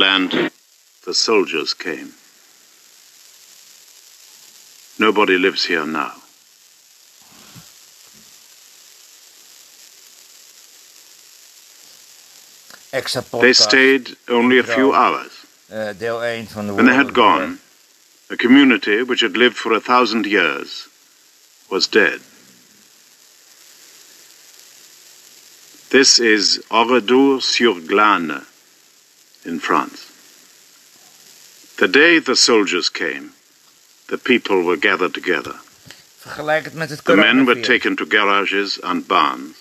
land the soldiers came. Nobody lives here now. They stayed only a few hours. Uh, deel 1 van de When they had gone, a community which had lived for a thousand years was dead. This is Oradour-sur-Glane in France. The day the soldiers came, the people were gathered together. Vergelijk het met het The men were taken to garages and barns.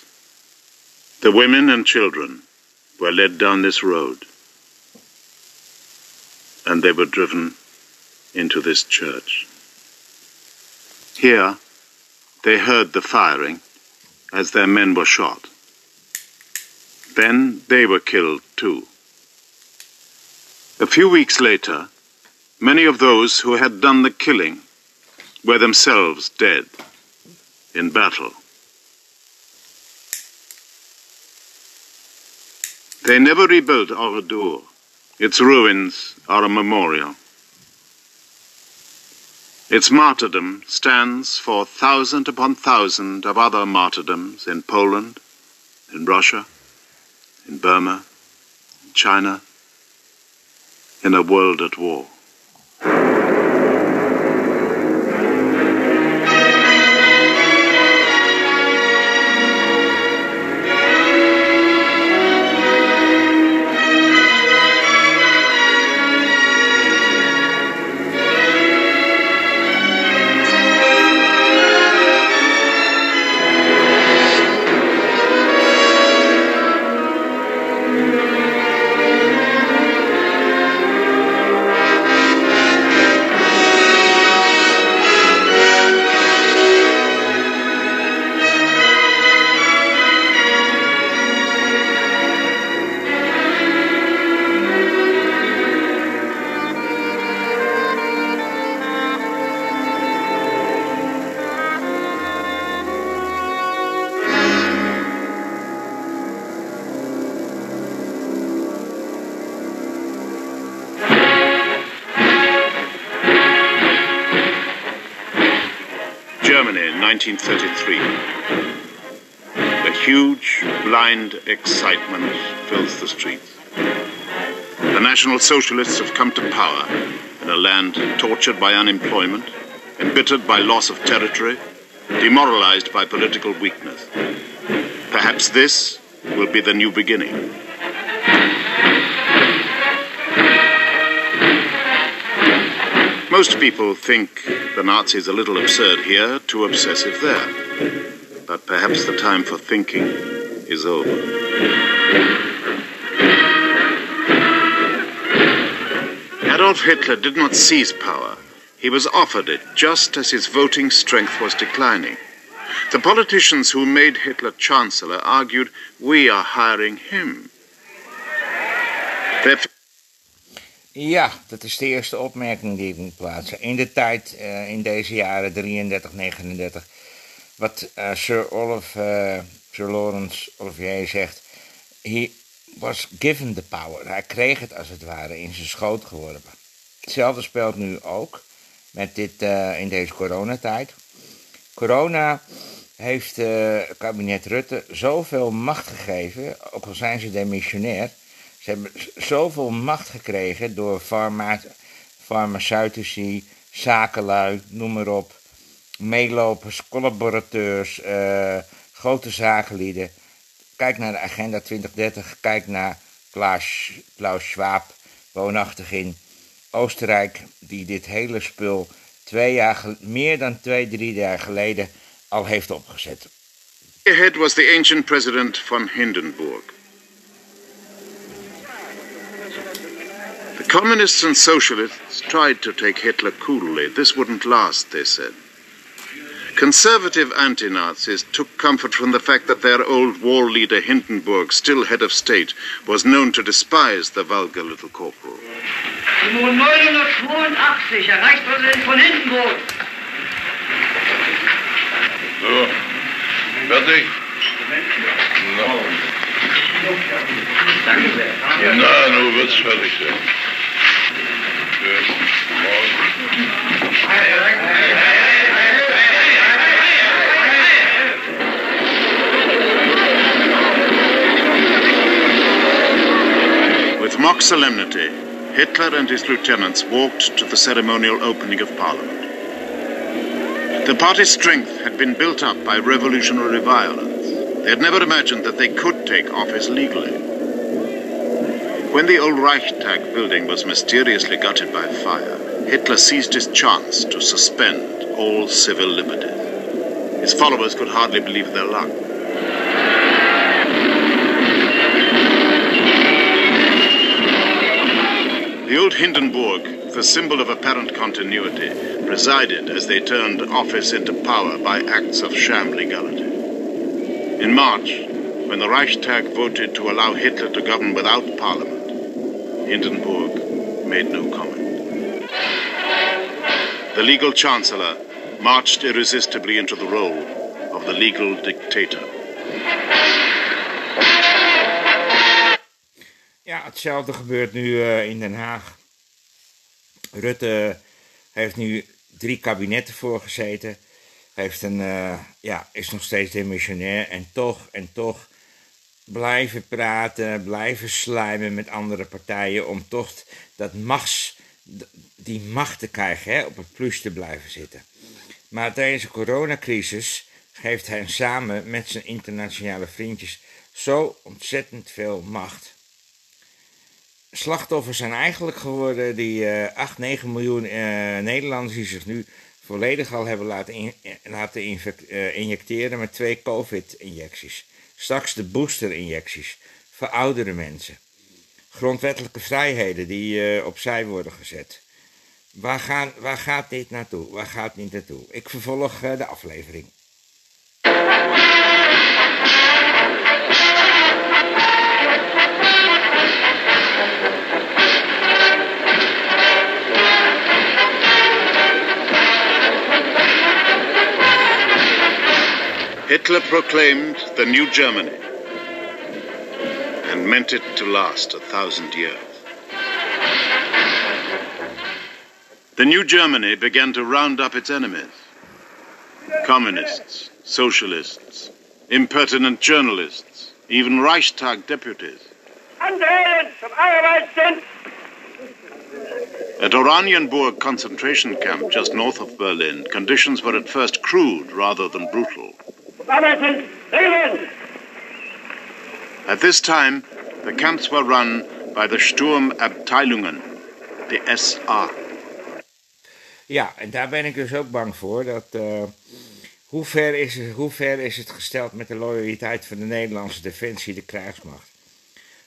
The women and children were led down this road. And they were driven into this church. Here, they heard the firing as their men were shot. Then they were killed too. A few weeks later, many of those who had done the killing were themselves dead in battle. They never rebuilt Oradour. Its ruins are a memorial. Its martyrdom stands for thousand upon thousand of other martyrdoms in Poland, in Russia, in Burma, in China, in a world at war. National Socialists have come to power in a land tortured by unemployment, embittered by loss of territory, demoralized by political weakness. Perhaps this will be the new beginning. Most people think the Nazis a little absurd here, too obsessive there. But perhaps the time for thinking is over. Adolf Hitler did not seize power. He was offered it just as his voting strength was declining. The politicians who made Hitler chancellor argued, we are hiring him. Ja, dat is de eerste opmerking die ik moet plaatsen. In de tijd, eh, in deze jaren 33, 39, wat eh, Sir Olaf, eh, Sir Lawrence Olivier zegt, he was given the power. Hij kreeg het als het ware in zijn schoot geworpen. Hetzelfde speelt nu ook met dit, eh, in deze coronatijd. Corona heeft eh kabinet Rutte zoveel macht gegeven, ook al zijn ze demissionair. Ze hebben zoveel macht gekregen door farma farmaceutici, zakenlui, noem maar op. Meelopers, collaborateurs, eh, grote zakenlieden. Kijk naar de agenda 2030, kijk naar Klaus, Klaus Schwab, woonachtig in Oostenrijk, die dit hele spul twee jaar, meer dan twee, drie jaar geleden al heeft opgezet. Ahead was the ancient president von Hindenburg. The communists and socialists tried to take Hitler coolly. This wouldn't last, they said. Conservative anti Nazis took comfort from the fact that their old war leader Hindenburg, still head of state, was known to despise the vulgar little corporal. Nummer 982, Herr Reichspräsident von Hindenburg. So, fertig? Danke sehr. Na, nu wird's fertig sein. Morgen. With mock solemnity, Hitler and his lieutenants walked to the ceremonial opening of Parliament. The party's strength had been built up by revolutionary violence. They had never imagined that they could take office legally. When the old Reichstag building was mysteriously gutted by fire, Hitler seized his chance to suspend all civil liberties. His followers could hardly believe their luck. The old Hindenburg, the symbol of apparent continuity, presided as they turned office into power by acts of sham legality. In March, when the Reichstag voted to allow Hitler to govern without parliament, Hindenburg made no comment. The legal chancellor marched irresistibly into the role of the legal dictator. Ja, hetzelfde gebeurt nu eh, in Den Haag. Rutte heeft nu drie kabinetten voorgezeten. Heeft een, eh, ja, is nog steeds demissionair. En toch, en toch blijven praten, blijven slijmen met andere partijen. Om toch dat machts, die macht te krijgen, hè, op het plus te blijven zitten. Maar tijdens de coronacrisis geeft hij samen met zijn internationale vriendjes zo ontzettend veel macht slachtoffers zijn eigenlijk geworden die eh 8, 9 miljoen eh, Nederlanders die zich nu volledig al hebben laten, eh, laten eh, injecteren met twee COVID-injecties. Straks de booster-injecties voor oudere mensen. Grondwettelijke vrijheden die opzij worden gezet. Waar, gaan, waar gaat dit naartoe? Waar gaat dit naartoe? Ik vervolg de aflevering. Hitler proclaimed the new Germany and meant it to last a thousand years. The new Germany began to round up its enemies communists, socialists, impertinent journalists, even Reichstag deputies. Andrehen zum Arbeitssinn! At Oranienburg concentration camp just north of Berlin, conditions were at first crude rather than brutal. At this time, the camps were run by the Sturmabteilungen, the SA. Ja, en daar ben ik dus ook bang voor. Dat, eh, hoe, ver is het, hoe ver is het gesteld met de loyaliteit van de Nederlandse defensie, de krijgsmacht?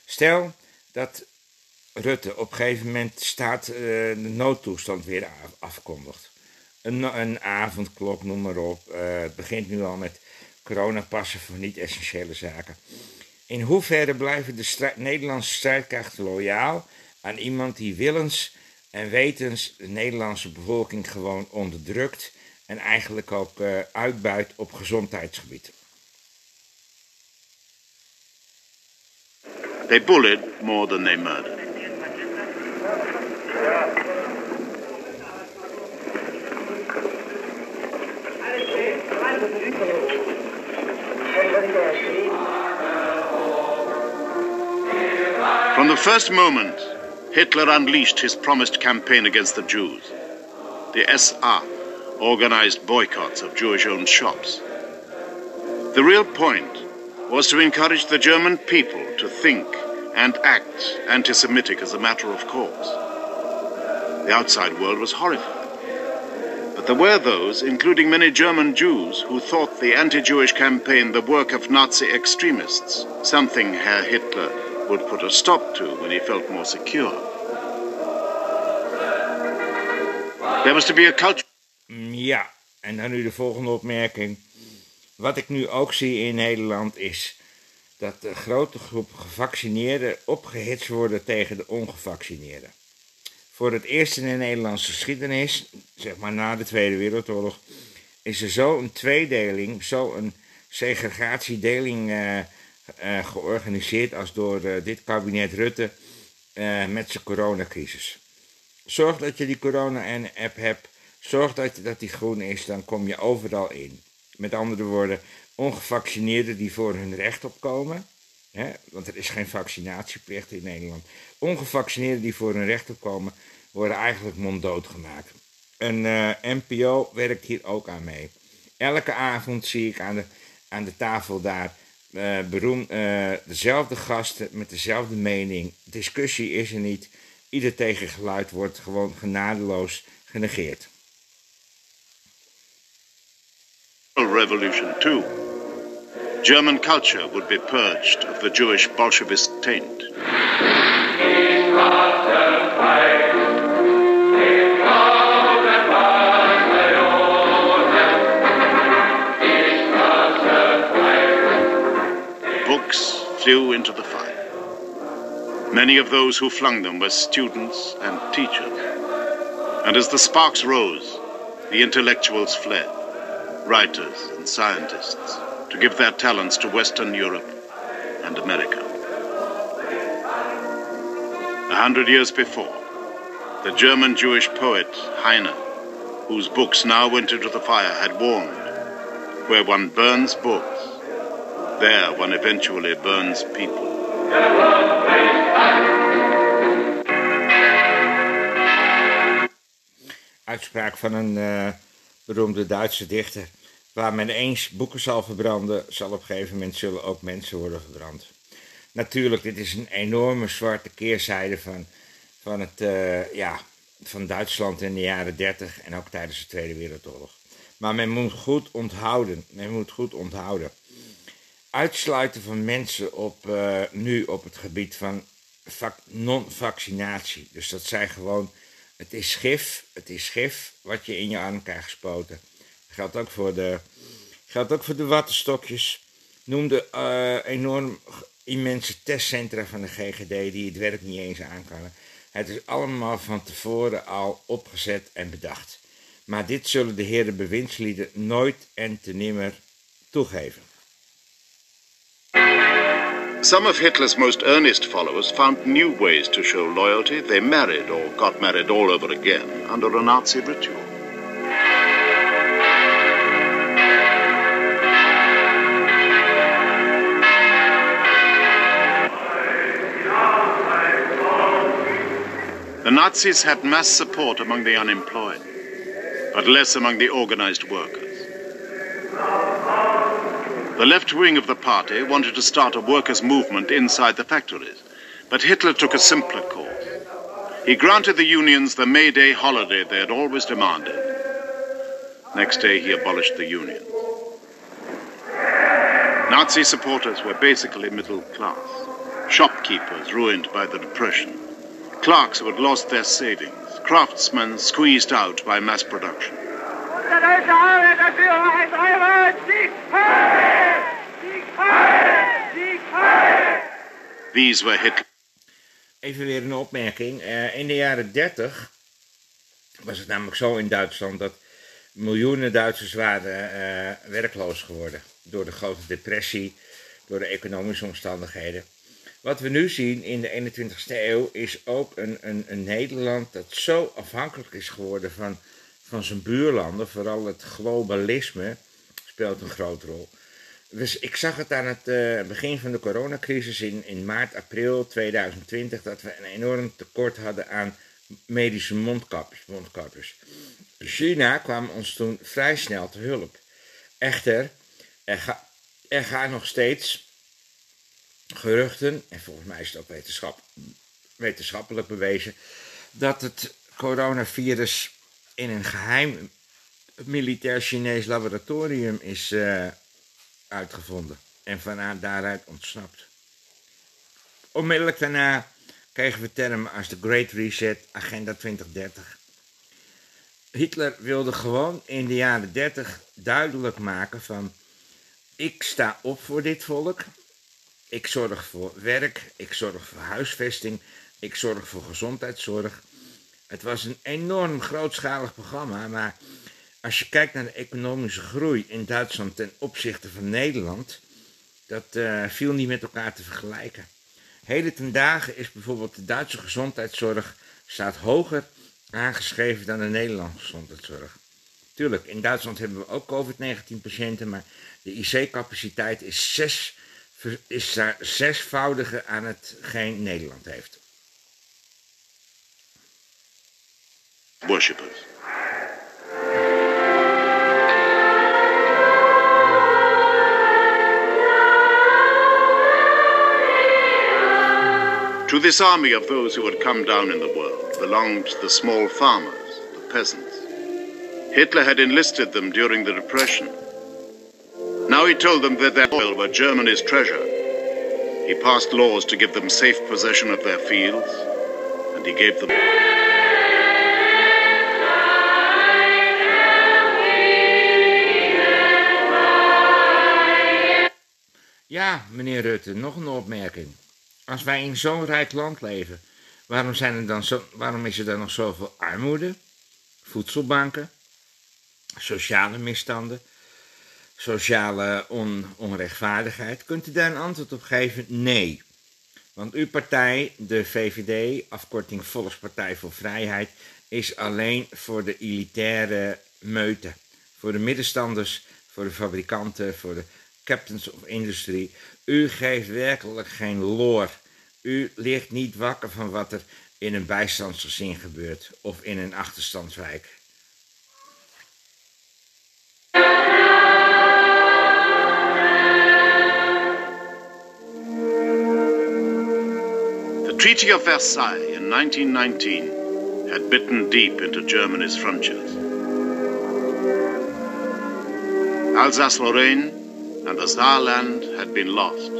Stel dat Rutte op een gegeven moment staat eh, de noodtoestand weer af- afkondigt. Een, een avondklok, noem maar op. Eh, het begint nu al met coronapassen voor niet-essentiële zaken. In hoeverre blijven de Nederlandse strijdkrachten loyaal aan iemand die willens en wetens de Nederlandse bevolking gewoon onderdrukt en eigenlijk ook eh, uitbuit op gezondheidsgebied? They bullied more than they murdered. From the first moment, Hitler unleashed his promised campaign against the Jews. The SA organized boycotts of Jewish owned shops. The real point was to encourage the German people to think and act anti Semitic as a matter of course. The outside world was horrified. But there were those, including many German Jews, who thought the anti Jewish campaign the work of Nazi extremists, something Herr Hitler would put a stop to when he felt more secure. There was to be a culture. Mm, Ja, en dan nu de volgende opmerking. Wat ik nu ook zie in Nederland is dat de grote groep gevaccineerden opgehitst worden tegen de ongevaccineerden. Voor het eerst in de Nederlandse geschiedenis, zeg maar na de Tweede Wereldoorlog, is er zo een tweedeling, zo een segregatiedeling eh, eh, georganiseerd als door eh, dit kabinet Rutte met zijn coronacrisis. Zorg dat je die corona-app hebt. Zorg dat, dat die groen is, dan kom je overal in. Met andere woorden, ongevaccineerden die voor hun recht opkomen, hè, want er is geen vaccinatieplicht in Nederland. Ongevaccineerden die voor hun recht opkomen, worden eigenlijk monddood gemaakt. Een eh, NPO werkt hier ook aan mee. Elke avond zie ik aan de, aan de tafel daar eh, eh, dezelfde gasten met dezelfde mening. Discussie is er niet. Ieder tegengeluid wordt gewoon genadeloos genegeerd. Revolution too. German culture would be purged of the Jewish Bolshevist taint. Books flew into the fire. Many of those who flung them were students and teachers. And as the sparks rose, the intellectuals fled, writers and scientists, to give their talents to Western Europe and America. A hundred years before, the German Jewish poet Heine, whose books now went into the fire, had warned where one burns books, there one eventually burns people. Uitspraak van een eh, beroemde Duitse dichter. Waar men eens boeken zal verbranden, zal op een gegeven moment zullen ook mensen worden verbrand. Natuurlijk, dit is een enorme zwarte keerzijde van, van, het, eh, ja, van Duitsland in de jaren 30 en ook tijdens de Tweede Wereldoorlog. Maar men moet goed onthouden, men moet goed onthouden. Uitsluiten van mensen op, eh, nu op het gebied van vac- non-vaccinatie. Dus dat zijn gewoon, het is gif, het is gif wat je in je arm krijgt gespoten. Geldt ook voor de, geldt ook voor de wattenstokjes. Noem de eh, enorm immense testcentra van de GGD die het werk niet eens aankannen. Het is allemaal van tevoren al opgezet en bedacht. Maar dit zullen de heren bewindslieden nooit en te nimmer toegeven. Some of Hitler's most earnest followers found new ways to show loyalty. They married or got married all over again under a Nazi ritual. The Nazis had mass support among the unemployed, but less among the organized workers. The left wing of the party wanted to start a workers' movement inside the factories, but Hitler took a simpler course. He granted the unions the May Day holiday they had always demanded. Next day, he abolished the unions. Nazi supporters were basically middle class, shopkeepers ruined by the Depression, clerks who had lost their savings, craftsmen squeezed out by mass production. These were Hitler. Even weer een opmerking. Eh, in de jaren 30 was het namelijk zo in Duitsland dat miljoenen Duitsers waren eh, werkloos geworden. Door de grote depressie, door de economische omstandigheden. Wat we nu zien in de 21ste eeuw is ook een, een, een Nederland dat zo afhankelijk is geworden van, van zijn buurlanden. Vooral het globalisme speelt een grote rol. Dus ik zag het aan het eh, begin van de coronacrisis in, in maart, april 2020 dat we een enorm tekort hadden aan medische mondkapjes. mondkapjes. China kwam ons toen vrij snel te hulp. Echter, er, ga- er gaan nog steeds geruchten, en volgens mij is het ook wetenschap, wetenschappelijk bewezen, dat het coronavirus in een geheim militair Chinees laboratorium is eh, uitgevonden en van daaruit ontsnapt. Onmiddellijk daarna kregen we termen als de Great Reset, Agenda 2030. Hitler wilde gewoon in de jaren 30 duidelijk maken van ik sta op voor dit volk, ik zorg voor werk, ik zorg voor huisvesting, ik zorg voor gezondheidszorg. Het was een enorm grootschalig programma, maar als je kijkt naar de economische groei in Duitsland ten opzichte van Nederland, Dat eh, viel niet met elkaar te vergelijken. Heden ten dagen is bijvoorbeeld de Duitse gezondheidszorg staat hoger aangeschreven dan de Nederlandse gezondheidszorg. Tuurlijk, in Duitsland hebben we ook COVID-19 patiënten, maar de IC-capaciteit is, zes, is daar zesvoudige aan hetgeen Nederland heeft. worshippers. To this army of those who had come down in the world belonged the small farmers, the peasants. Hitler had enlisted them during the Depression. Now he told them that their oil were Germany's treasure. He passed laws to give them safe possession of their fields, and he gave them. Ja, meneer Rutte, nog een opmerking. Als wij in zo'n rijk land leven, waarom, zijn er dan zo, waarom is er dan nog zoveel armoede, voedselbanken, sociale misstanden, sociale on, onrechtvaardigheid? Kunt u daar een antwoord op geven? Nee. Want uw partij, de VVD, afkorting Volkspartij voor Vrijheid, is alleen voor de elitaire meute. Voor de middenstanders, voor de fabrikanten, voor de captains of industry. U geeft werkelijk geen loor. U ligt niet wakker van wat er in een bijstandsgezin gebeurt of in een achterstandswijk. Treaty of Versailles in 1919 had bitten deep into Germany's frontiers. Alsace-Lorraine and the Saarland had been lost.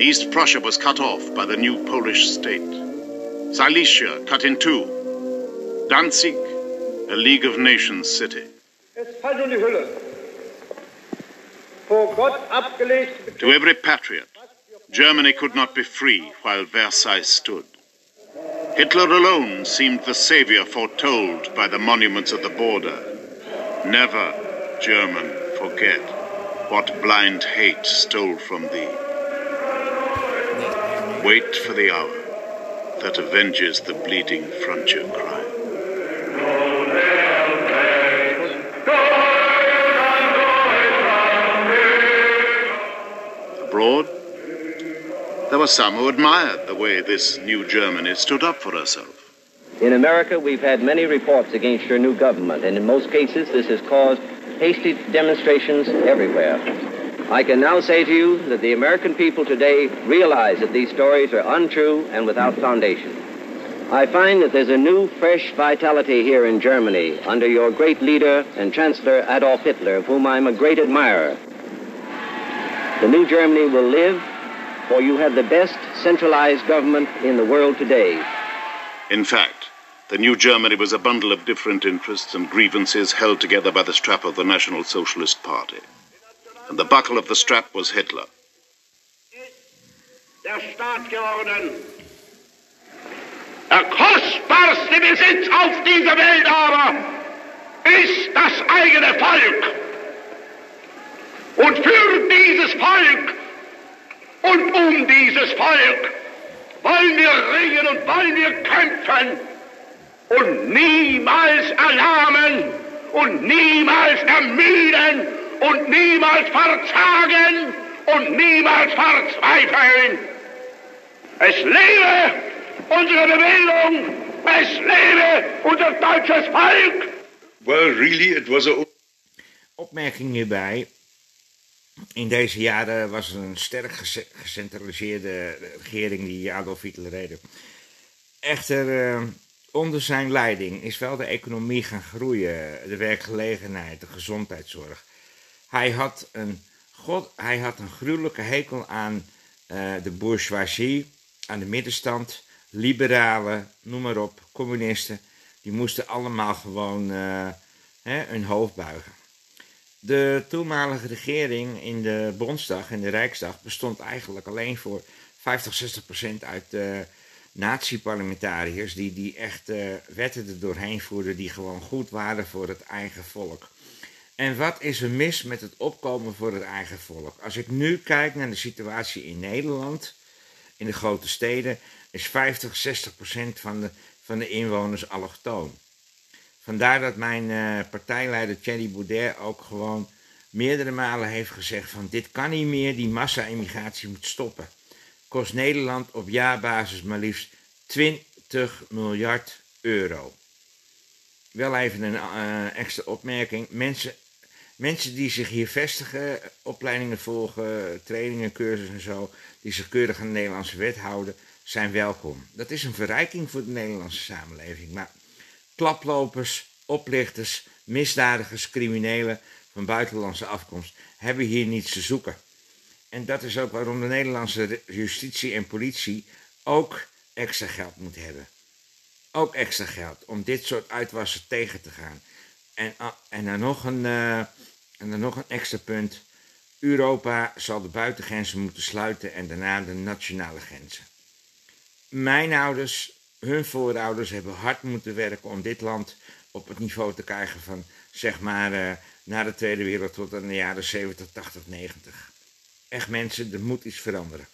East Prussia was cut off by the new Polish state. Silesia cut in two. Danzig, a League of Nations city. Es fällt in die Hülle. Vor Gott abgelegt To every patriot, Germany could not be free while Versailles stood. Hitler alone seemed the savior foretold by the monuments of the border. Never, German, forget what blind hate stole from thee. Wait for the hour that avenges the bleeding frontier crime. Abroad, there were some who admired the way this new Germany stood up for herself. In America, we've had many reports against your new government, and in most cases, this has caused hasty demonstrations everywhere. I can now say to you that the American people today realize that these stories are untrue and without foundation. I find that there's a new, fresh vitality here in Germany under your great leader and Chancellor Adolf Hitler, of whom I'm a great admirer. The new Germany will live, for you have the best centralized government in the world today. In fact, the new Germany was a bundle of different interests and grievances held together by the strap of the National Socialist Party. And the buckle of the strap was Hitler. der Staat geworden. Der kostbarste Besitz auf dieser Welt aber ist das eigene Volk. Und für dieses Volk und um dieses Volk wollen wir ringen und wollen wir kämpfen und niemals erlahmen und niemals ermüden und niemals verzagen und niemals verzweifeln. Es lebe unsere Bewegung, es lebe unser deutsches Volk. Well, really, it was a Opmerking hierbij. In deze jaren was er een sterk gece- gecentraliseerde regering die Adolf Hitler redde. Echter, eh, onder zijn leiding is wel de economie gaan groeien, de werkgelegenheid, de gezondheidszorg. Hij had een, God, hij had een gruwelijke hekel aan eh, de bourgeoisie, aan de middenstand, liberalen, noem maar op, communisten. Die moesten allemaal gewoon eh, hun hoofd buigen. De toenmalige regering in de Bondsdag en de Rijksdag bestond eigenlijk alleen voor 50, 60 procent uit eh nazi-parlementariërs die, die echt eh, wetten er doorheen voerden die gewoon goed waren voor het eigen volk. En wat is er mis met het opkomen voor het eigen volk? Als ik nu kijk naar de situatie in Nederland, in de grote steden, is 50, 60 procent van de, van de inwoners allochtoon. Vandaar dat mijn uh, partijleider Thierry Boudet ook gewoon meerdere malen heeft gezegd van dit kan niet meer, die massa-immigratie moet stoppen. Kost Nederland op jaarbasis maar liefst 20 miljard euro. Wel even een uh, extra opmerking. Mensen, mensen die zich hier vestigen, opleidingen volgen, trainingen, cursussen en zo, die zich keurig aan de Nederlandse wet houden, zijn welkom. Dat is een verrijking voor de Nederlandse samenleving. Maar klaplopers, oplichters, misdadigers, criminelen van buitenlandse afkomst hebben hier niets te zoeken. En dat is ook waarom de Nederlandse justitie en politie ook extra geld moet hebben. Ook extra geld om dit soort uitwassen tegen te gaan. En, ah, en, dan, nog een, uh, en dan nog een extra punt. Europa zal de buitengrenzen moeten sluiten en daarna de nationale grenzen. Mijn ouders, hun voorouders hebben hard moeten werken om dit land op het niveau te krijgen van zeg maar uh, na de Tweede Wereldoorlog tot in de jaren 70, 80, 90. Echt mensen, er moet iets veranderen.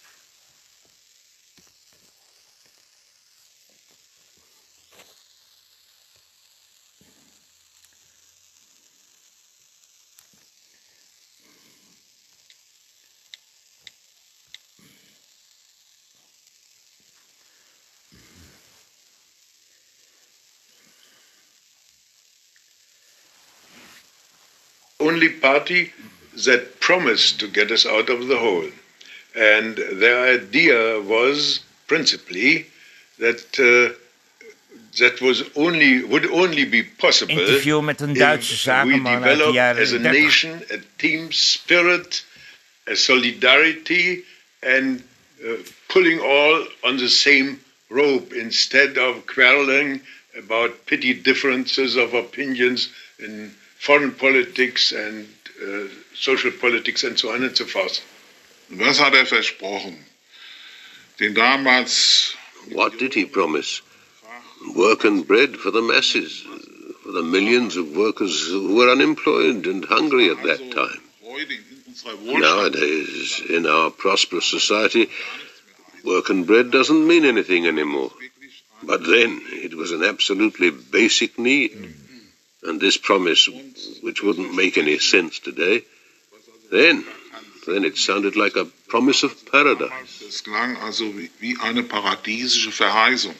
Only party that promised to get us out of the hole. And their idea was principally that uh, that was only would only be possible Interview met een Duitse zakenman uit de jaren as a 30. nation, a team spirit, a solidarity, and uh, pulling all on the same rope instead of quarreling about petty differences of opinions in foreign politics and uh, social politics and so on and so forth. Was hat er versprochen? Den damals What did he promise? Work and bread for the masses, for the millions of workers who were unemployed and hungry at that time. heute in unserer Wohlstand Nowadays, in our prosperous society, work and bread doesn't mean anything anymore. But then, it was an absolutely basic need. And this promise, which wouldn't make any sense today, then, then it sounded like a promise of paradise. Es klang also wie, wie eine paradiesische Verheißung.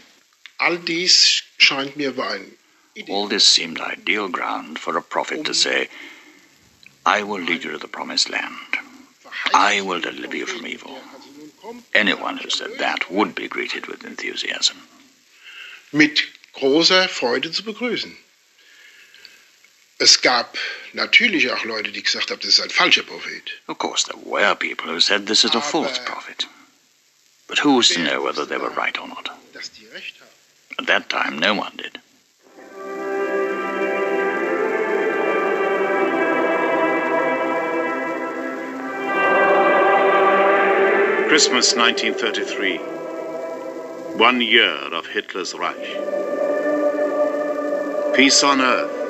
All dies scheint mir ein All this seemed ideal ground for a prophet to say, I will lead you to the promised land. I will deliver you from evil. Anyone who said that would be greeted with enthusiasm. mit großer Freude zu begrüßen. Es gab natürlich auch Leute, die gesagt haben, das ist ein falscher Prophet. Of course, there were people who said this is a false prophet. But who's to know whether they were right or not? Dass die recht haben. At that time, no one did. Christmas 1933. One year of Hitler's Reich. Peace on earth,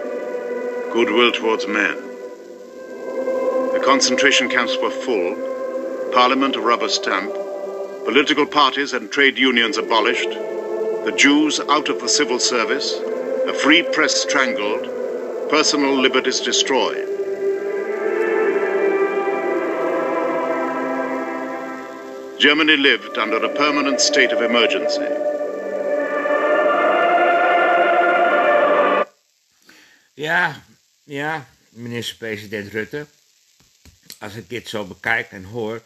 goodwill towards men. The concentration camps were full, parliament a rubber stamp, political parties and trade unions abolished, the Jews out of the civil service, a free press strangled, personal liberties destroyed. Germany lived under a permanent state of emergency. Ja, ja, minister-president Rutte. Als ik dit zo bekijk en hoor,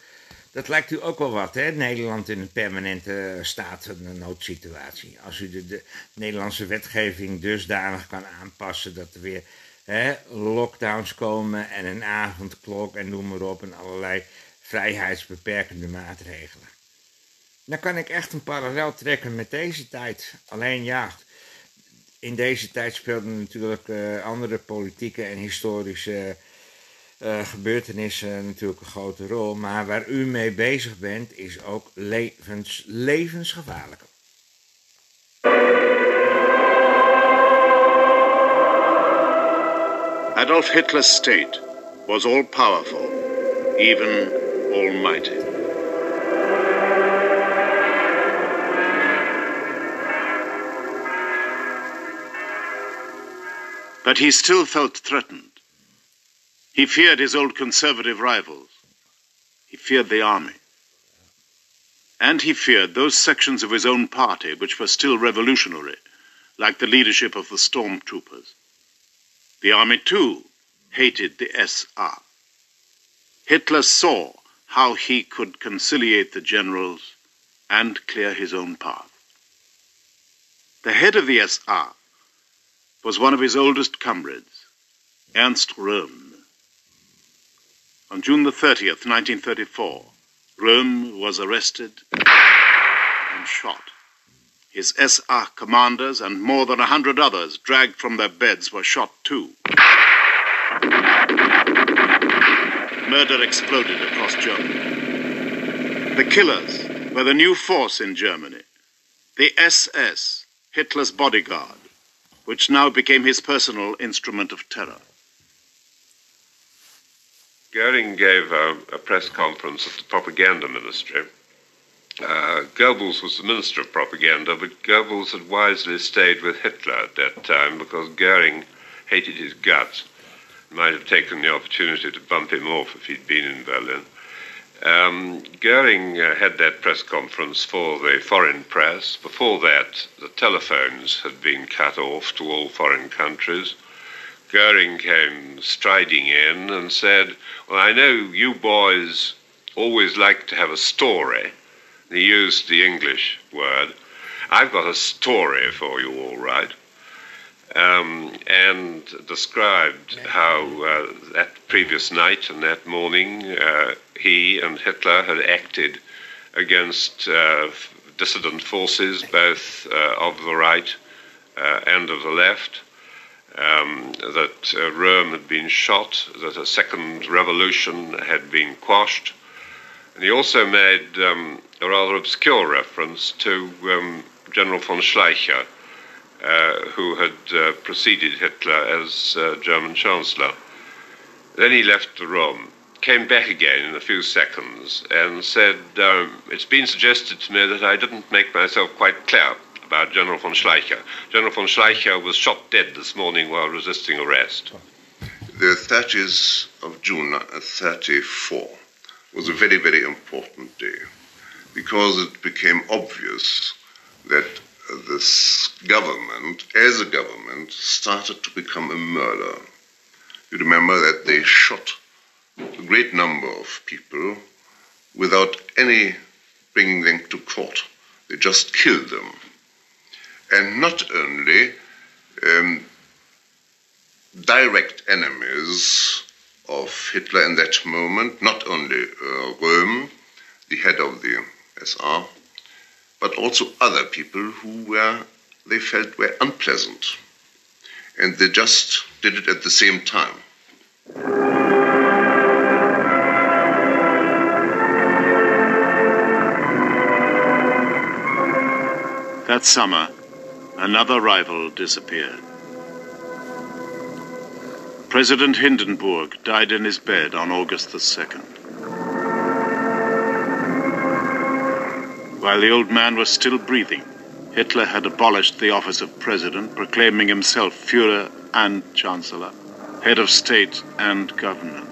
dat lijkt u ook wel wat, hè? Nederland in een permanente staat van een noodsituatie. Als u de, de Nederlandse wetgeving dusdanig kan aanpassen dat er weer hè, lockdowns komen en een avondklok en noem maar op en allerlei vrijheidsbeperkende maatregelen. Dan kan ik echt een parallel trekken met deze tijd. Alleen ja, in deze tijd speelden natuurlijk eh, andere politieke en historische eh, gebeurtenissen natuurlijk een grote rol. Maar waar u mee bezig bent, is ook levens, levensgevaarlijk. Adolf Hitler's state was all powerful, even almighty. But he still felt threatened. He feared his old conservative rivals. He feared the army. And he feared those sections of his own party which were still revolutionary, like the leadership of the stormtroopers. The army, too, hated the SA. Hitler saw how he could conciliate the generals and clear his own path. The head of the SA was one of his oldest comrades, Ernst Röhm. On June the 30th, 1934, Röhm was arrested and shot. His SA commanders and more than a hundred others dragged from their beds were shot too. Murder exploded across Germany. The killers were the new force in Germany, the SS, Hitler's bodyguard, which now became his personal instrument of terror. Goering gave a, a press conference at the propaganda ministry. Uh, Goebbels was the minister of propaganda, but Goebbels had wisely stayed with Hitler at that time because Goering hated his guts. Might have taken the opportunity to bump him off if he'd been in Berlin. Um, Goering uh, had that press conference for the foreign press. Before that, the telephones had been cut off to all foreign countries. Goering came striding in and said, Well, I know you boys always like to have a story. He used the English word. I've got a story for you, all right. Um, and described how uh, that previous night and that morning uh, he and Hitler had acted against uh, dissident forces, both uh, of the right uh, and of the left um, that uh, Röhm had been shot, that a second revolution had been quashed. And he also made um, a rather obscure reference to um, General von Schleicher, who had uh, preceded Hitler as uh, German Chancellor. Then he left Rome, came back again in a few seconds, and said, um, It's been suggested to me that I didn't make myself quite clear about General von Schleicher. General von Schleicher was shot dead this morning while resisting arrest. The 30th of June uh, 34 was a very, very important day because it became obvious that this government, as a government, started to become a murder. You remember that they shot a great number of people without any bringing them to court. They just killed them and not only um, direct enemies of Hitler in that moment, not only uh, Röhm, the head of the SA, but also other people who were, they felt were unpleasant. And they just did it at the same time. That summer, another rival disappeared. President Hindenburg died in his bed on August the 2nd. While the old man was still breathing, Hitler had abolished the office of president, proclaiming himself Fuhrer and Chancellor, head of state and government.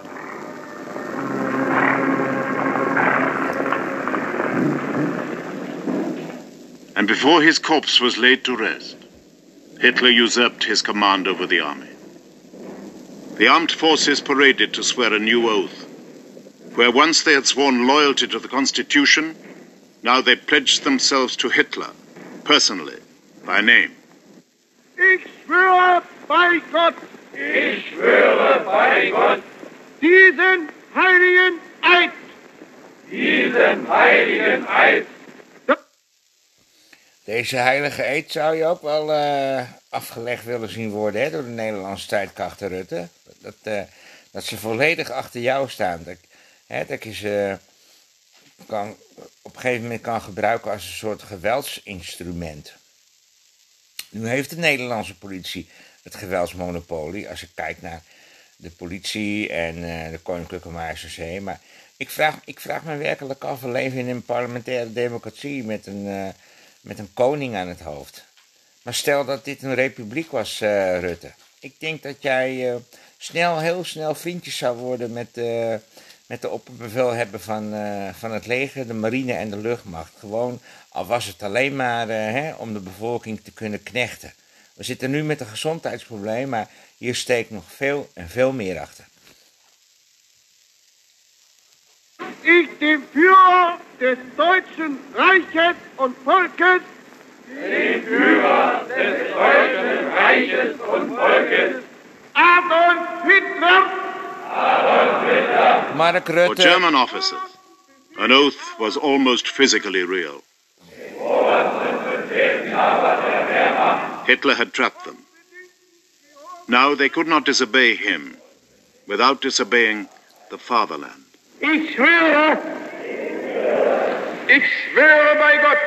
And before his corpse was laid to rest, Hitler usurped his command over the army. The armed forces paraded to swear a new oath. Where once they had sworn loyalty to the Constitution, now they pledged themselves to Hitler, personally, by name. Ich schwöre bei Gott, Ich schwöre bei Gott, diesen heiligen Eid, diesen heiligen Eid, Deze heilige eed zou je ook wel eh, afgelegd willen zien worden hè, door de Nederlandse tijdkrachten Rutte. Dat, eh, dat ze volledig achter jou staan. Dat, hè, dat je ze kan, op een gegeven moment kan gebruiken als een soort geweldsinstrument. Nu heeft de Nederlandse politie het geweldsmonopolie. Als je kijkt naar de politie en uh, de Koninklijke Marechaussee. Maar ik vraag, ik vraag me werkelijk af, we leven in een parlementaire democratie met een, uh, met een koning aan het hoofd. Maar stel dat dit een republiek was, uh, Rutte. Ik denk dat jij snel, heel snel vriendjes zou worden met, met de opperbevelhebber van, van het leger, de marine en de luchtmacht. Gewoon, al was het alleen maar hè, om de bevolking te kunnen knechten. We zitten nu met een gezondheidsprobleem, maar hier steekt nog veel en veel meer achter. Ich, dem Führer des Deutschen Reiches und Volkes, dem Führer des Deutschen Reiches und Volkes, Adolf Hitler, Adolf Hitler, For German officers, an oath was almost physically real. Hitler had trapped them. Now they could not disobey him without disobeying the fatherland. ich schwöre, ich schwöre bei Gott,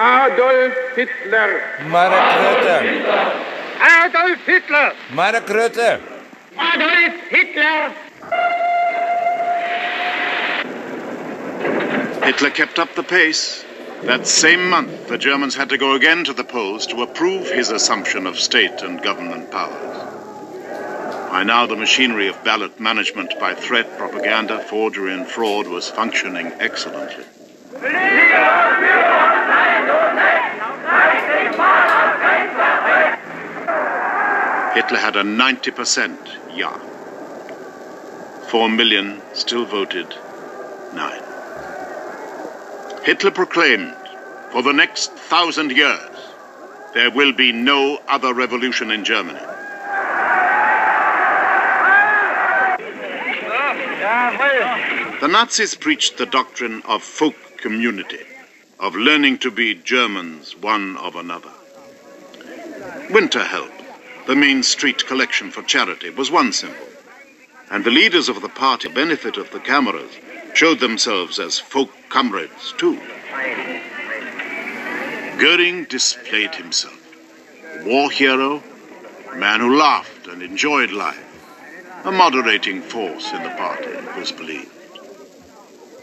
Adolf Hitler, Mark Rutte, Adolf Hitler, Mark Rutte. Adolf Hitler. Hitler kept up the pace. That same month, the Germans had to go again to the polls to approve his assumption of state and government powers. By now, the machinery of ballot management by threat, propaganda, forgery, and fraud was functioning excellently. Hitler had a 90% yeah. Four million still voted nine. Hitler proclaimed, for the next thousand years, there will be no other revolution in Germany. The Nazis preached the doctrine of folk community, of learning to be Germans one of another. Winter Help, the main street collection for charity, was one symbol. And the leaders of the party, benefit of the cameras, showed themselves as folk comrades too. Goering displayed himself. War hero, man who laughed and enjoyed life, a moderating force in the party, it was believed.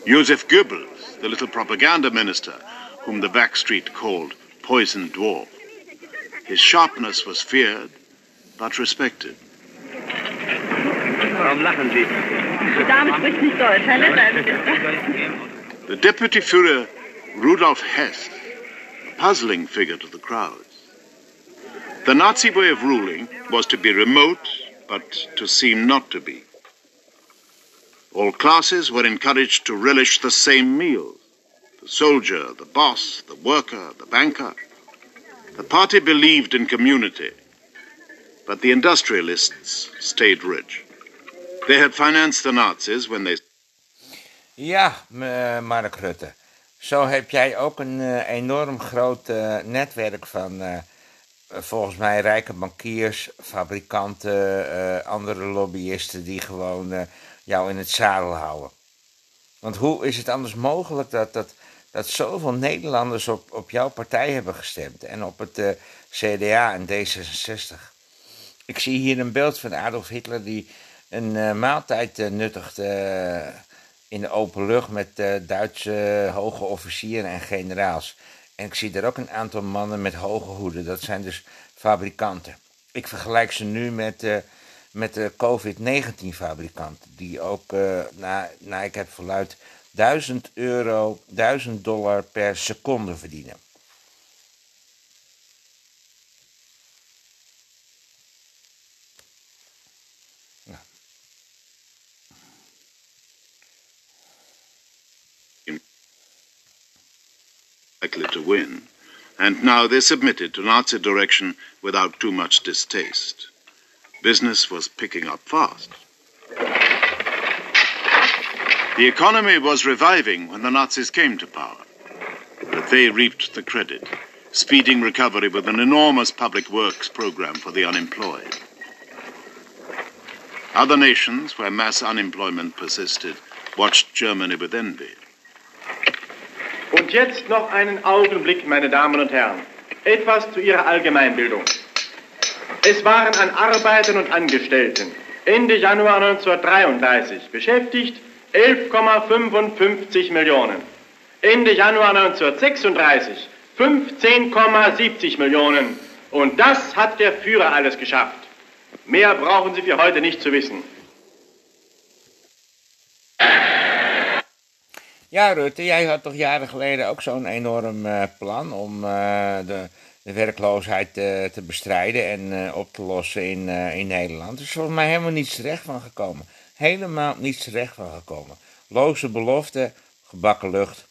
Joseph Goebbels, the little propaganda minister, whom the backstreet called Poison Dwarf. His sharpness was feared, but respected. The deputy Führer, Rudolf Hess, a puzzling figure to the crowds. The Nazi way of ruling was to be remote, but to seem not to be. All classes were encouraged to relish the same meals the soldier, the boss, the worker, the banker. The party believed in community, but the industrialists stayed rich. They had financed the Nazis when they Ja, eh, Mark Rutte. Zo heb jij ook een eh, enorm groot eh, netwerk van volgens mij rijke bankiers, fabrikanten, andere lobbyisten die gewoon jou in het zadel houden. Want hoe is het anders mogelijk dat, dat, dat zoveel Nederlanders op, op jouw partij hebben gestemd en op het eh, CDA en D66? Ik zie hier een beeld van Adolf Hitler die een eh, maaltijd eh, nuttigt eh, in de open lucht met Duitse hoge officieren en generaals. En ik zie daar ook een aantal mannen met hoge hoeden. Dat zijn dus fabrikanten. Ik vergelijk ze nu met, met de COVID-19-fabrikanten. Die ook, eh nou, nou, ik heb verluid, 1000 euro, 1000 dollar per seconde verdienen. likely to win, and now they submitted to Nazi direction without too much distaste. Business was picking up fast. The economy was reviving when the Nazis came to power, but they reaped the credit, speeding recovery with an enormous public works program for the unemployed. Other nations, where mass unemployment persisted, watched Germany with envy. Und jetzt noch einen Augenblick, meine Damen und Herren. Etwas zu Ihrer Allgemeinbildung. Es waren an Arbeitern und Angestellten Ende Januar 1933 beschäftigt 11,55 Millionen. Ende Januar 1936 15,70 Millionen. Und das hat der Führer alles geschafft. Mehr brauchen Sie für heute nicht zu wissen. Ja, Rutte, jij had toch jaren geleden ook zo'n enorm uh, plan om uh, de, de, werkloosheid uh, te bestrijden en op te lossen in, in Nederland. Er is volgens mij helemaal niets terecht van gekomen. Helemaal niets terecht van gekomen. Loze beloften, gebakken lucht.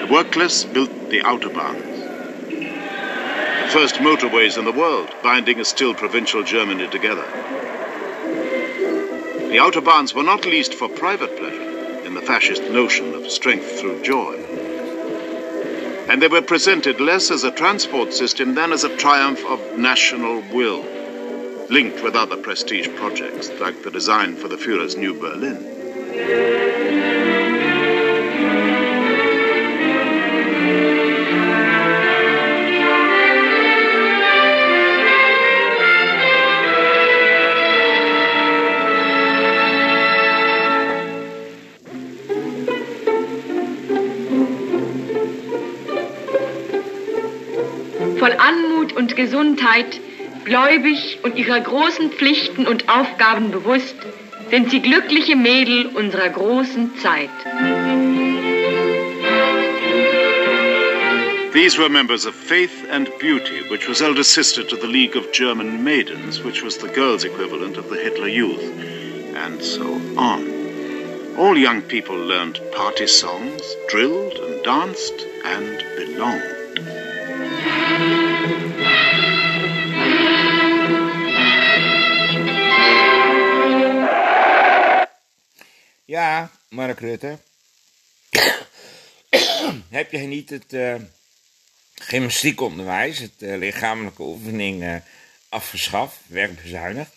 The work-class built the autobahns. The first motorways in the world, binding a still provincial Germany together. The autobahns were not leased for private pleasure, in the fascist notion of strength through joy. And they were presented less as a transport system than as a triumph of national will, linked with other prestige projects like the design for the Führer's new Berlin. Gesundheit, gläubig und ihrer großen Pflichten und Aufgaben bewusst, sind sie glückliche Mädel unserer großen Zeit. These were members of Faith and Beauty, which was elder sister to the League of German Maidens, which was the girls' equivalent of the Hitler Youth, and so on. All young people learned party songs, drilled and danced, and belonged. Ja, Mark Rutte. Heb jij niet het uh, gymnastiekonderwijs, het uh, lichamelijke oefening, uh, afgeschaft, werkbezuinigd?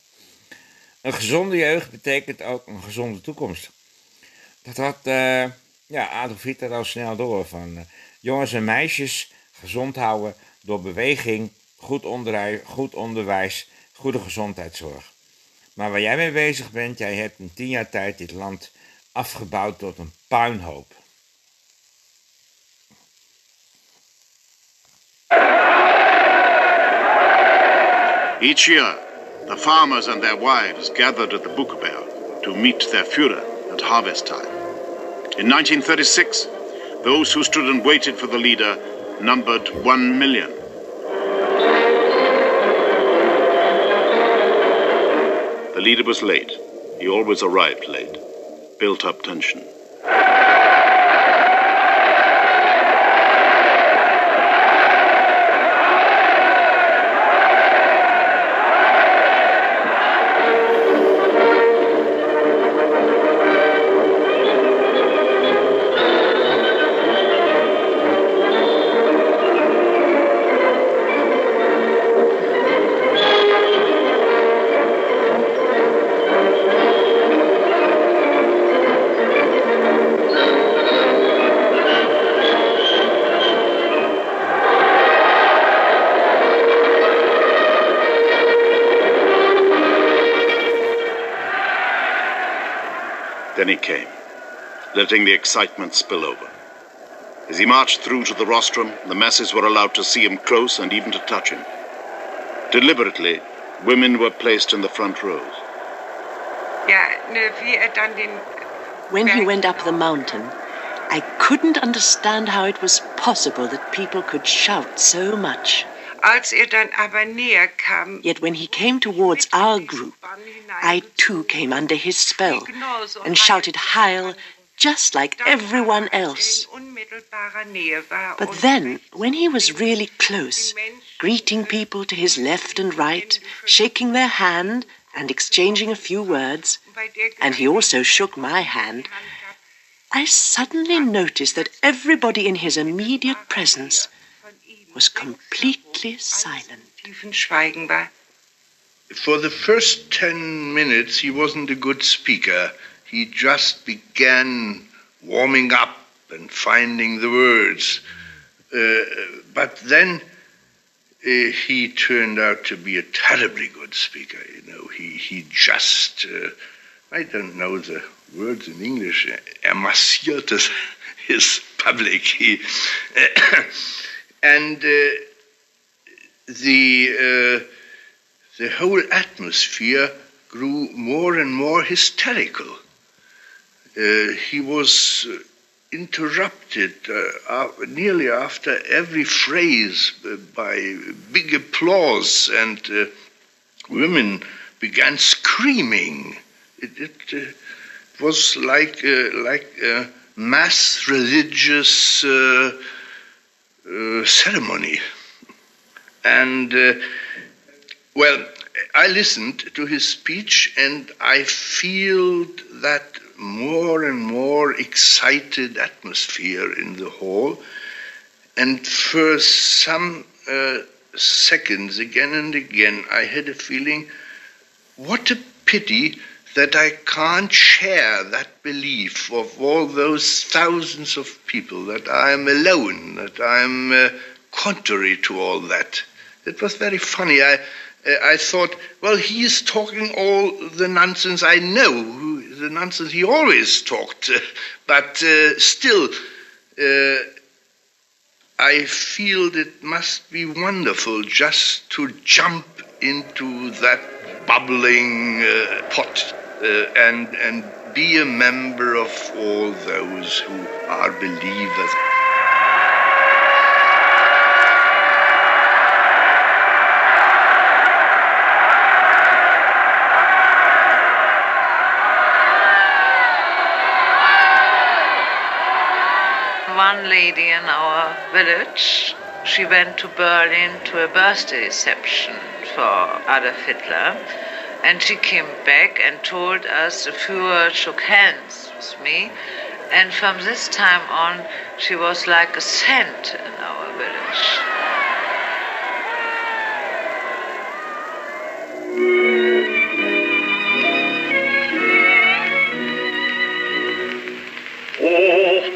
Een gezonde jeugd betekent ook een gezonde toekomst. Dat had ja, Adolf Hitler al snel door. Van jongens en meisjes gezond houden door beweging, goed, onderwijs, goed onderwijs, goede gezondheidszorg. Maar waar jij mee bezig bent, jij hebt in tien jaar tijd dit land afgebouwd tot een puinhoop. Each year, the farmers and their wives gathered at the Bückeberg to meet their Führer at harvest time. In 1936, those who stood and waited for the leader numbered one million. The leader was late. He always arrived late. Built up tension. Then he came, letting the excitement spill over. As he marched through to the rostrum, the masses were allowed to see him close and even to touch him. Deliberately, women were placed in the front rows. When he went up the mountain, I couldn't understand how it was possible that people could shout so much. Als er dann aber näher kam, Yet when he came towards our group, I too came under his spell and shouted Heil just like everyone else. But then, when he was really close, greeting people to his left and right, shaking their hand and exchanging a few words, and he also shook my hand, I suddenly noticed that everybody in his immediate presence was completely silent. For the first ten minutes, he wasn't a good speaker. He just began warming up and finding the words. Uh, but then uh, he turned out to be a terribly good speaker. You know, he he just uh, I don't know the words in English. Er massierte his public. He, and uh, the uh, the whole atmosphere grew more and more hysterical. Uh, he was interrupted uh, nearly after every phrase uh, by big applause, and uh, women began screaming. It, it was like like a mass religious ceremony, and well, I listened to his speech and I feel that more and more excited atmosphere in the hall. And for some uh, seconds, again and again, I had a feeling what a pity that I can't share that belief of all those thousands of people, that I am alone, that I am uh, contrary to all that. It was very funny. I, I thought, well, he is talking all the nonsense I know, the nonsense he always talked, uh, but uh, still, uh, I feel it must be wonderful just to jump into that bubbling uh, pot uh, and, and be a member of all those who are believers. One lady in our village. She went to Berlin to a birthday reception for Adolf Hitler, and she came back and told us the Führer shook hands with me, and from this time on, she was like a saint in our village.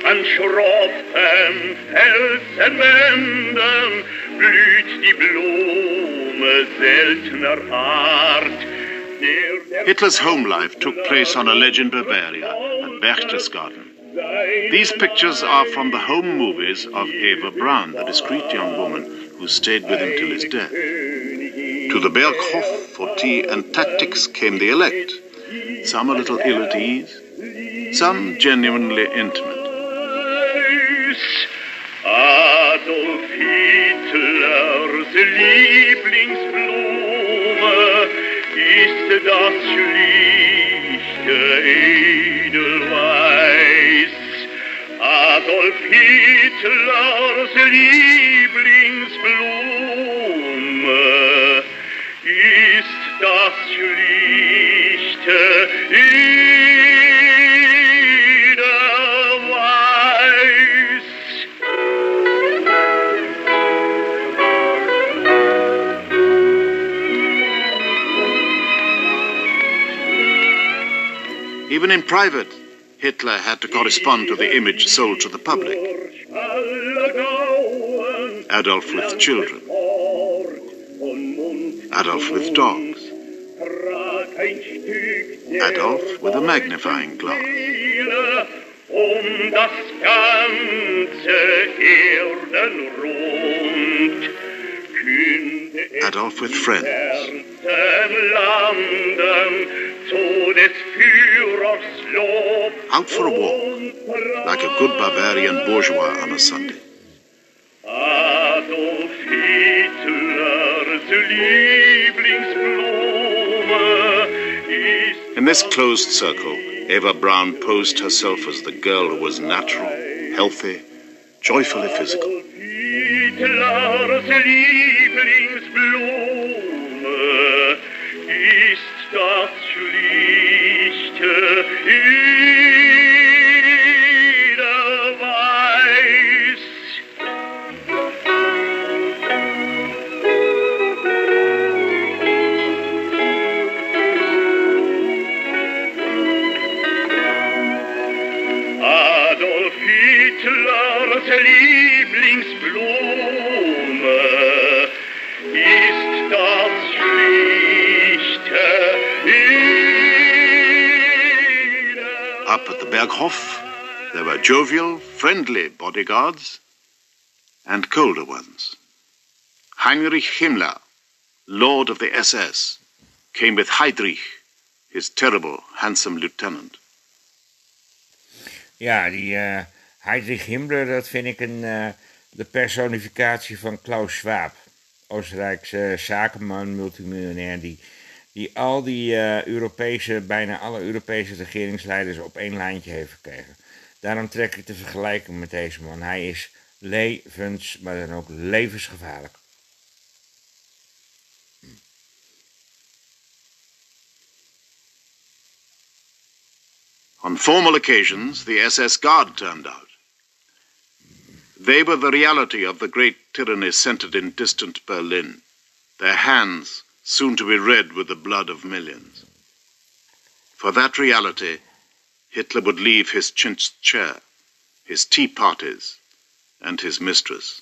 An schroffen Felsenwänden blüht die Blume seltener Art. Hitler's home life took place on a ledge in Bavaria at Berchtesgaden. These pictures are from the home movies of Eva Braun, the discreet young woman who stayed with him till his death. To the Berghof for tea and tactics came the elect, some a little ill at ease, some genuinely intimate. Adolf Hitlers Lieblingsblume ist das schlichte Edelweiß. Adolf Hitlers Lieblingsblume Even in private, Hitler had to correspond to the image sold to the public. Adolf with children. Adolf with dogs. Adolf with a magnifying glass. Adolf with friends. Landen zu des Führers Lob Out for a walk, like a good Bavarian bourgeois on a Sunday. Adolf Hitlers In this closed circle, Eva Braun posed herself as the girl who was natural, healthy, joyfully physical. Hitlers Lieblingsblume ist das. Adolf Hitler Hitlers Lieblingsblume Up Berghof, there were jovial, friendly bodyguards and colder ones. Heinrich Himmler, Lord of the SS, came with Heydrich, his terrible, handsome lieutenant. Ja, die uh, Heydrich Himmler, dat vind ik een, uh, de personificatie van Klaus Schwab. Oostenrijkse zakenman, multimiljonair, die, die al die uh, Europese, bijna alle Europese regeringsleiders op één lijntje heeft gekregen. Daarom trek ik de vergelijking met deze man. Hij is levens, maar dan ook levensgevaarlijk. On formal occasions, the SS Guard turned out. They were the reality of the great tyranny centered in distant Berlin, their hands soon to be red with the blood of millions. For that reality, Hitler would leave his chintz chair, his tea parties, and his mistress.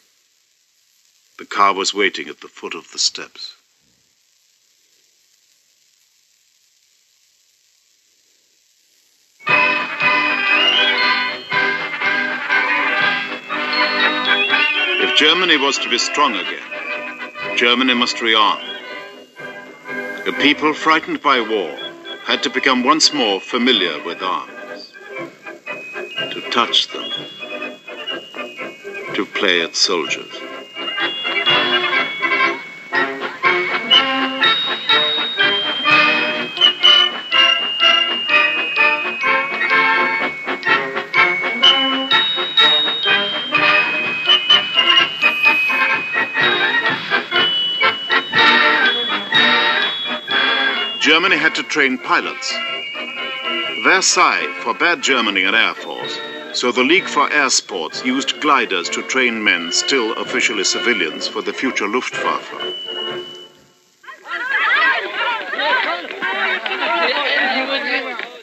The car was waiting at the foot of the steps. If Germany was to be strong again, Germany must rearm. A people frightened by war had to become once more familiar with arms, to touch them, to play at soldiers. Germany had to train pilots. Versailles forbade Germany an air force, so the League for Air Sports used gliders to train men still officially civilians for the future Luftwaffe.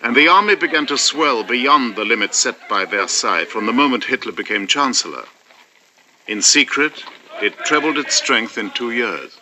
And the army began to swell beyond the limits set by Versailles from the moment Hitler became Chancellor. In secret, it trebled its strength in two years.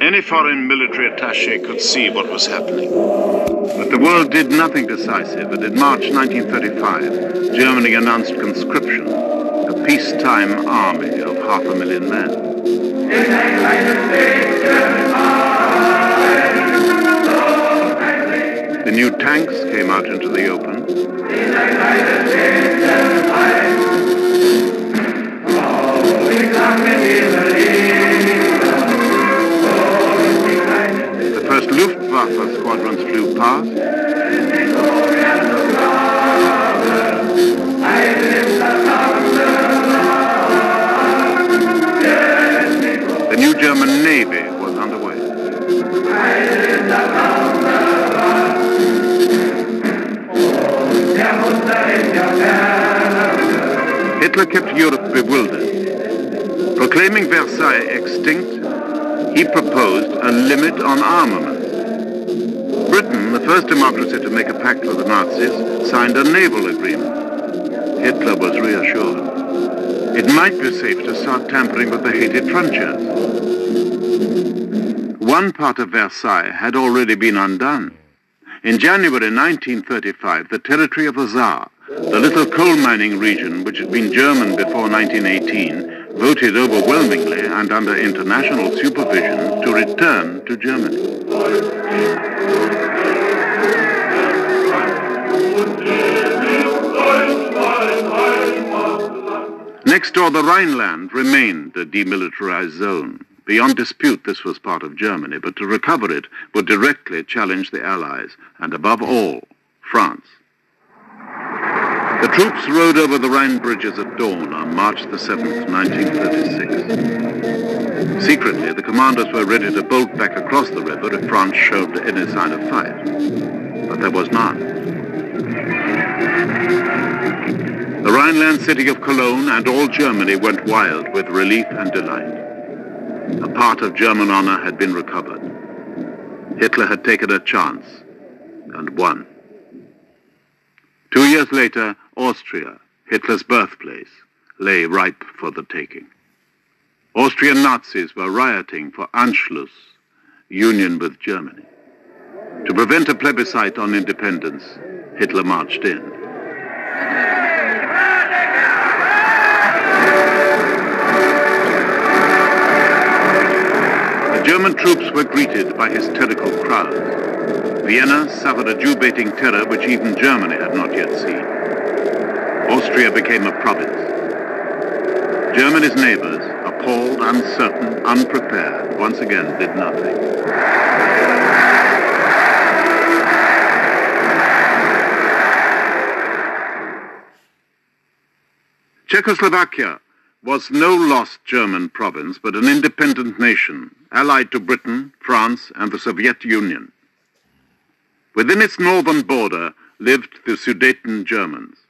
Any foreign military attache could see what was happening. But the world did nothing decisive, and in March 1935, Germany announced conscription, a peacetime army of half a million men. New tanks came out into the open. The first Luftwaffe squadrons flew past. The new German Navy was underway. Hitler kept Europe bewildered. Proclaiming Versailles extinct, he proposed a limit on armaments. Britain, the first democracy to make a pact with the Nazis, signed a naval agreement. Hitler was reassured. It might be safe to start tampering with the hated frontiers. One part of Versailles had already been undone. In January 1935, the territory of the Saar, the little coal mining region which had been German before 1918, voted overwhelmingly and under international supervision to return to Germany. Next door, the Rhineland remained a demilitarized zone. Beyond dispute, this was part of Germany, but to recover it would directly challenge the Allies, and above all, France. The troops rode over the Rhine bridges at dawn on March the 7th, 1936. Secretly, the commanders were ready to bolt back across the river if France showed any sign of fight. But there was none. The Rhineland city of Cologne and all Germany went wild with relief and delight. A part of German honor had been recovered. Hitler had taken a chance and won. Two years later, Austria, Hitler's birthplace, lay ripe for the taking. Austrian Nazis were rioting for Anschluss, union with Germany. To prevent a plebiscite on independence, Hitler marched in. The German troops were greeted by hysterical crowds. Vienna suffered a Jew-baiting terror which even Germany had not yet seen. Austria became a province. Germany's neighbors, appalled, uncertain, unprepared, once again did nothing. Czechoslovakia was no lost German province, but an independent nation, allied to Britain, France, and the Soviet Union. Within its northern border lived the Sudeten Germans.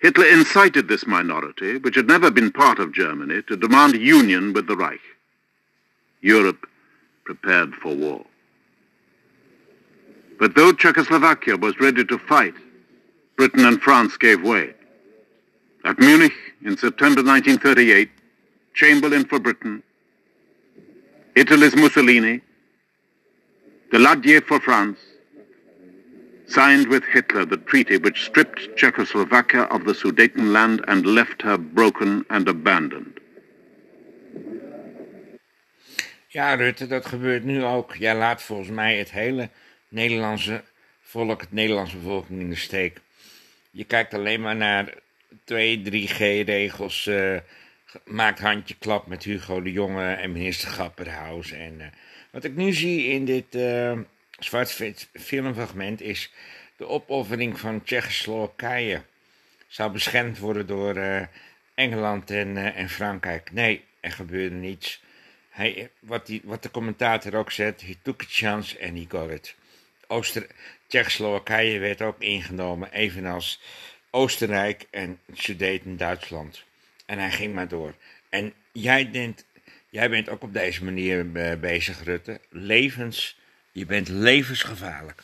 Hitler incited this minority, which had never been part of Germany, to demand union with the Reich. Europe prepared for war. But though Czechoslovakia was ready to fight, Britain and France gave way. At Munich in September 1938, Chamberlain for Britain, Italy's Mussolini, Daladier for France, signed with Hitler the treaty which stripped Czechoslovakia of the Sudetenland and left her broken and abandoned. Ja, Rutte, dat gebeurt nu ook. Jij laat volgens mij het hele Nederlandse volk, het Nederlandse bevolking in de steek. Je kijkt alleen maar naar 2, 3G-regels. Uh, maakt handje klap met Hugo de Jonge en minister Grapperhaus. En uh, wat ik nu zie in dit uh, zwart-wit filmfragment is de opoffering van Tsjechoslowakije. Zou beschermd worden door Engeland en, en Frankrijk. Nee, er gebeurde niets. Hij, wat, die, wat de commentator ook zegt, he took a chance and he got it. Ooster Tsjechoslowakije werd ook ingenomen, evenals Oostenrijk en Sudeten Duitsland. En hij ging maar door. En jij, denkt, jij bent ook op deze manier bezig, Rutte. Levens, je bent levensgevaarlijk.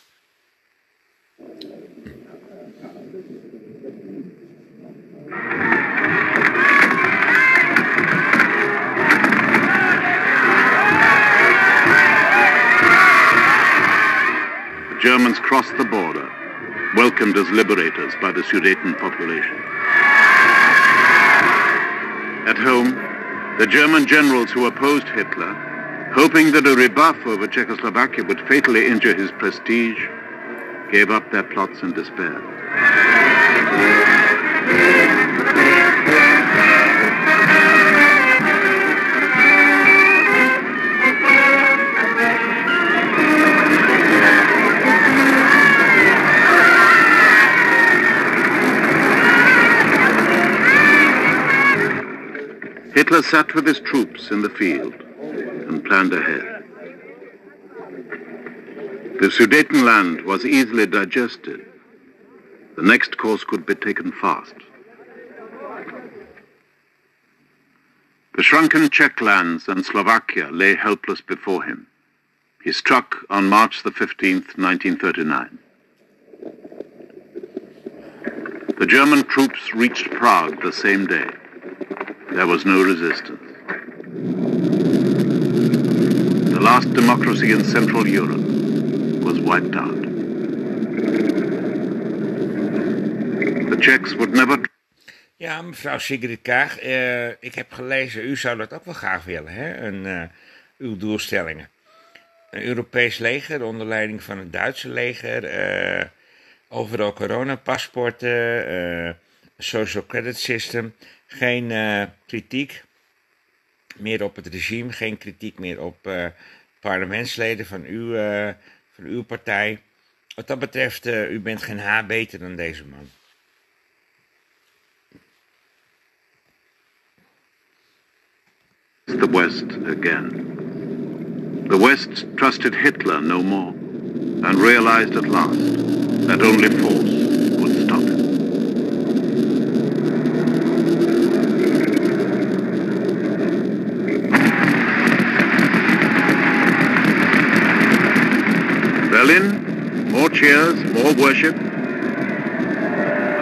Germans crossed the border welcomed as liberators by the Sudeten population. At home, the German generals who opposed Hitler, hoping that a rebuff over Czechoslovakia would fatally injure his prestige, gave up their plots in despair. Hitler sat with his troops in the field planned ahead. The Sudetenland was easily digested. The next course could be taken fast. The shrunken Czech lands and Slovakia lay helpless before him. He struck on March the 15th, 1939. The German troops reached Prague the same day. There was no resistance. Last democracy in Central Europe was wiped out. The Czechs would never... Ja, mevrouw Sigrid Kaag, uh, ik heb gelezen, u zou dat ook wel graag willen, hè? Een, uh, uw doelstellingen. Een Europees leger onder leiding van het Duitse leger, uh, overal coronapaspoorten, social credit system, geen kritiek meer op het regime, geen kritiek meer op uh, parlementsleden van uw, uh, van uw partij. Wat dat betreft, u bent geen haar beter dan deze man. The West again. The West trusted Hitler no more and realized at last that only force cheers, more worship.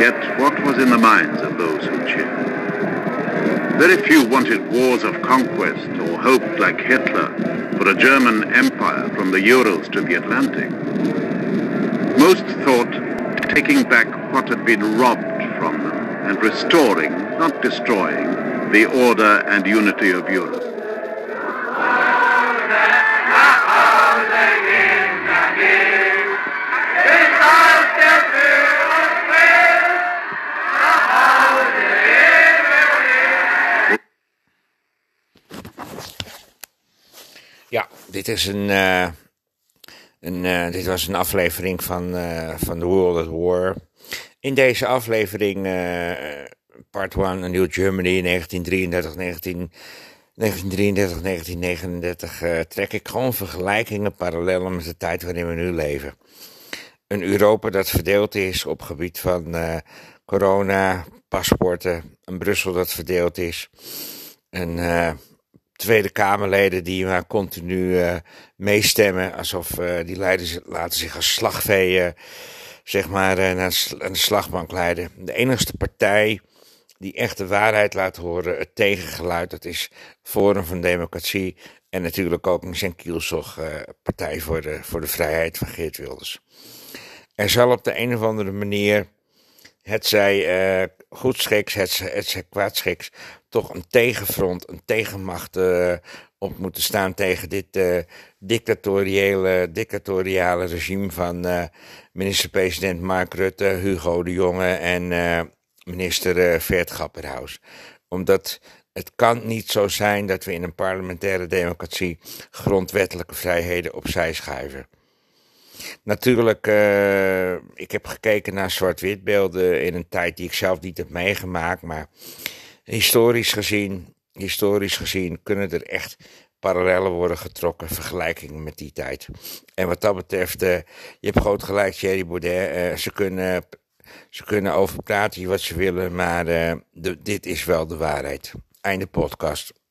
Yet what was in the minds of those who cheered? Very few wanted wars of conquest or hoped, like Hitler, for a German empire from the Urals to the Atlantic. Most thought taking back what had been robbed from them and restoring, not destroying, the order and unity of Europe. Dit is een. Uh, een uh, dit was een aflevering van, uh, van The World at War. In deze aflevering, part 1, A New Germany, 1933, 19, 1933, 1939, trek ik gewoon vergelijkingen, parallellen met de tijd waarin we nu leven. Een Europa dat verdeeld is op gebied van corona, paspoorten, een Brussel dat verdeeld is. Een Tweede Kamerleden die maar continu uh, meestemmen, alsof uh, die leiders laten zich als slagveeën, zeg maar, uh, naar de slagbank leiden. De enigste partij die echt de waarheid laat horen, het tegengeluid, dat is Forum van Democratie en natuurlijk ook een Zen Kielzog, Partij voor de, voor de Vrijheid van Geert Wilders. Er zal op de een of andere manier, het zij goedschiks, het, het zij kwaadschiks, toch een tegenfront, een tegenmacht uh, op moeten staan tegen dit uh, dictatoriale, dictatoriale regime van uh, minister-president Mark Rutte, Hugo de Jonge en minister Vert Grapperhaus. Omdat het kan niet zo zijn dat we in een parlementaire democratie grondwettelijke vrijheden opzij schuiven. Natuurlijk, ik heb gekeken naar zwart-wit beelden in een tijd die ik zelf niet heb meegemaakt, maar historisch gezien, historisch gezien kunnen er echt parallellen worden getrokken, vergelijkingen met die tijd. En wat dat betreft, uh, je hebt groot gelijk, Thierry Baudet, uh, ze kunnen... Ze kunnen over praten wat ze willen, maar de, dit is wel de waarheid. Einde podcast.